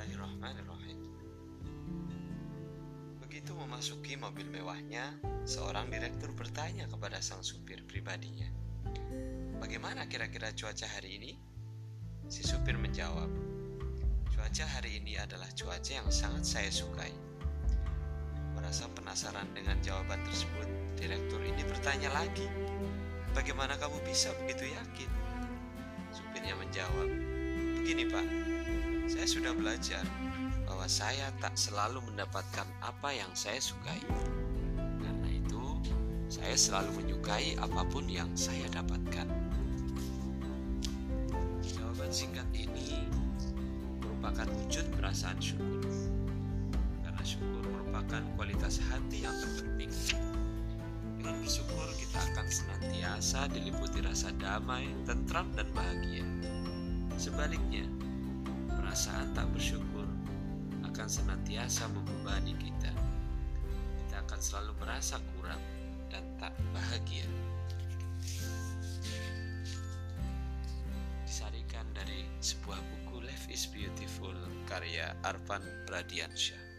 Bismillahirrahmanirrahim. Begitu memasuki mobil mewahnya, seorang direktur bertanya kepada sang supir pribadinya, "Bagaimana kira-kira cuaca hari ini?" Si supir menjawab, "Cuaca hari ini adalah cuaca yang sangat saya sukai." Merasa penasaran dengan jawaban tersebut, direktur ini bertanya lagi, "Bagaimana kamu bisa begitu yakin?" Supirnya menjawab, "Begini, Pak. Saya sudah belajar bahwa saya tak selalu mendapatkan apa yang saya sukai. Karena itu, saya selalu menyukai apa pun yang saya dapatkan. Jawaban singkat ini merupakan wujud perasaan syukur. Karena syukur merupakan kualitas hati yang terpenting. Dengan bersyukur kita akan senantiasa diliputi rasa damai, tentram, dan bahagia. Sebaliknya, perasaan tak bersyukur akan senantiasa membebani kita. Kita akan selalu merasa kurang dan tak bahagia. Disarikan dari sebuah buku Life is Beautiful karya Arvan Radiansyah.